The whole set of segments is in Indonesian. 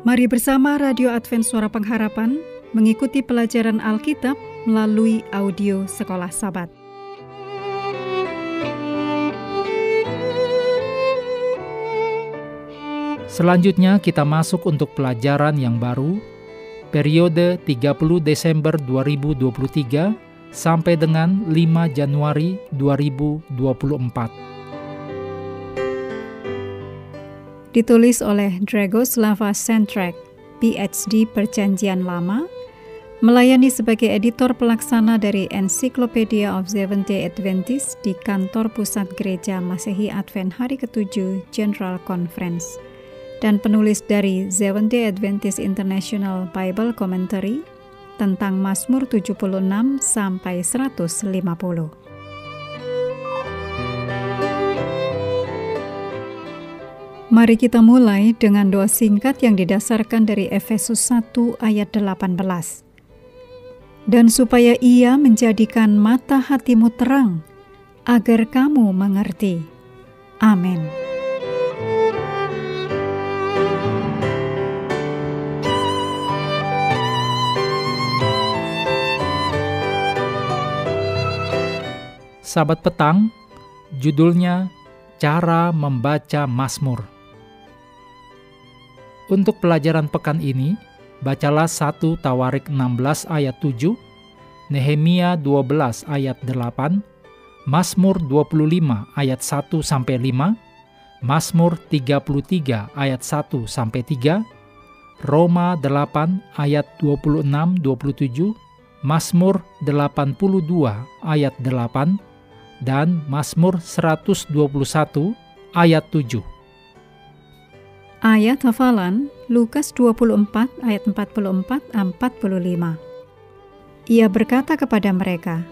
Mari bersama Radio Advent Suara Pengharapan mengikuti pelajaran Alkitab melalui audio Sekolah Sabat. Selanjutnya kita masuk untuk pelajaran yang baru, periode 30 Desember 2023 sampai dengan 5 Januari 2024. Ditulis oleh Dragoslava Centrak, PhD Perjanjian Lama, melayani sebagai editor pelaksana dari Encyclopedia of Seventh-day Adventist di kantor pusat gereja Masehi Advent Hari ke-7 General Conference dan penulis dari Seventh-day Adventist International Bible Commentary tentang Mazmur 76 sampai 150. Mari kita mulai dengan doa singkat yang didasarkan dari Efesus 1 ayat 18. Dan supaya ia menjadikan mata hatimu terang, agar kamu mengerti. Amin. Sabat petang, judulnya Cara Membaca Mazmur. Untuk pelajaran pekan ini, bacalah 1 Tawarik 16 ayat 7, Nehemia 12 ayat 8, Mazmur 25 ayat 1 sampai 5, Mazmur 33 ayat 1 sampai 3, Roma 8 ayat 26 27, Mazmur 82 ayat 8 dan Mazmur 121 ayat 7. Ayat hafalan Lukas 24 ayat 44 45. Ia berkata kepada mereka,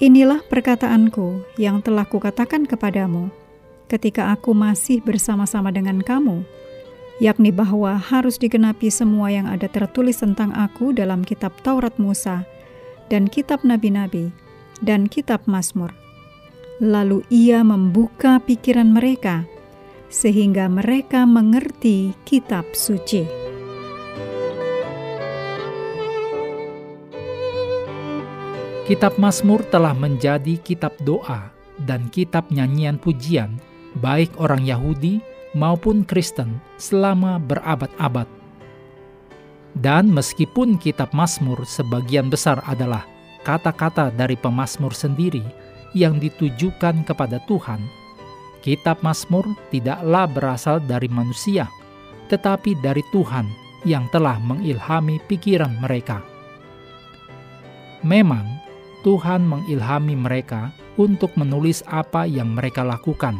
Inilah perkataanku yang telah kukatakan kepadamu ketika aku masih bersama-sama dengan kamu, yakni bahwa harus digenapi semua yang ada tertulis tentang aku dalam kitab Taurat Musa dan kitab nabi-nabi dan kitab Mazmur. Lalu ia membuka pikiran mereka sehingga mereka mengerti kitab suci. Kitab Mazmur telah menjadi kitab doa dan kitab nyanyian pujian baik orang Yahudi maupun Kristen selama berabad-abad. Dan meskipun kitab Mazmur sebagian besar adalah kata-kata dari pemazmur sendiri yang ditujukan kepada Tuhan, Kitab Mazmur tidaklah berasal dari manusia, tetapi dari Tuhan yang telah mengilhami pikiran mereka. Memang, Tuhan mengilhami mereka untuk menulis apa yang mereka lakukan.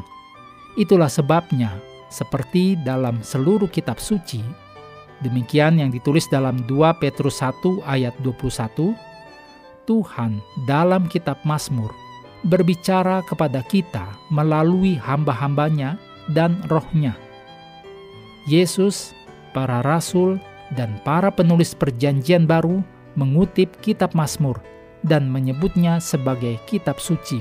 Itulah sebabnya, seperti dalam seluruh kitab suci, demikian yang ditulis dalam 2 Petrus 1 ayat 21, Tuhan dalam kitab Mazmur berbicara kepada kita melalui hamba-hambanya dan rohnya. Yesus, para rasul, dan para penulis perjanjian baru mengutip kitab Mazmur dan menyebutnya sebagai kitab suci.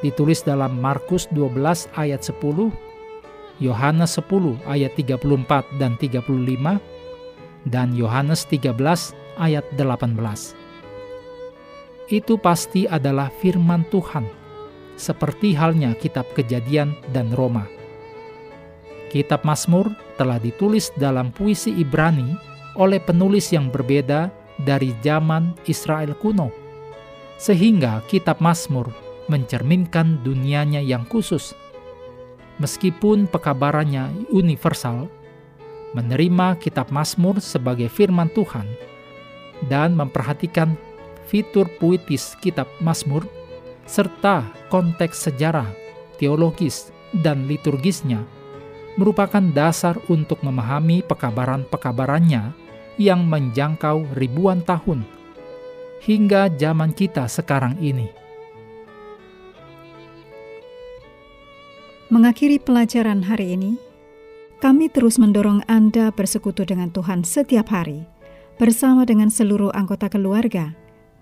Ditulis dalam Markus 12 ayat 10, Yohanes 10 ayat 34 dan 35, dan Yohanes 13 ayat 18 itu pasti adalah firman Tuhan, seperti halnya kitab Kejadian dan Roma. Kitab Mazmur telah ditulis dalam puisi Ibrani oleh penulis yang berbeda dari zaman Israel kuno, sehingga kitab Mazmur mencerminkan dunianya yang khusus. Meskipun pekabarannya universal, menerima kitab Mazmur sebagai firman Tuhan dan memperhatikan fitur puitis kitab Mazmur, serta konteks sejarah, teologis, dan liturgisnya, merupakan dasar untuk memahami pekabaran-pekabarannya yang menjangkau ribuan tahun hingga zaman kita sekarang ini. Mengakhiri pelajaran hari ini, kami terus mendorong Anda bersekutu dengan Tuhan setiap hari, bersama dengan seluruh anggota keluarga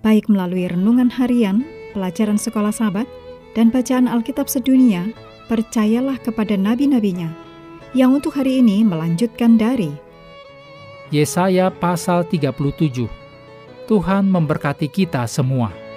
baik melalui renungan harian, pelajaran sekolah sahabat, dan bacaan Alkitab sedunia, percayalah kepada nabi-nabinya, yang untuk hari ini melanjutkan dari Yesaya pasal 37 Tuhan memberkati kita semua.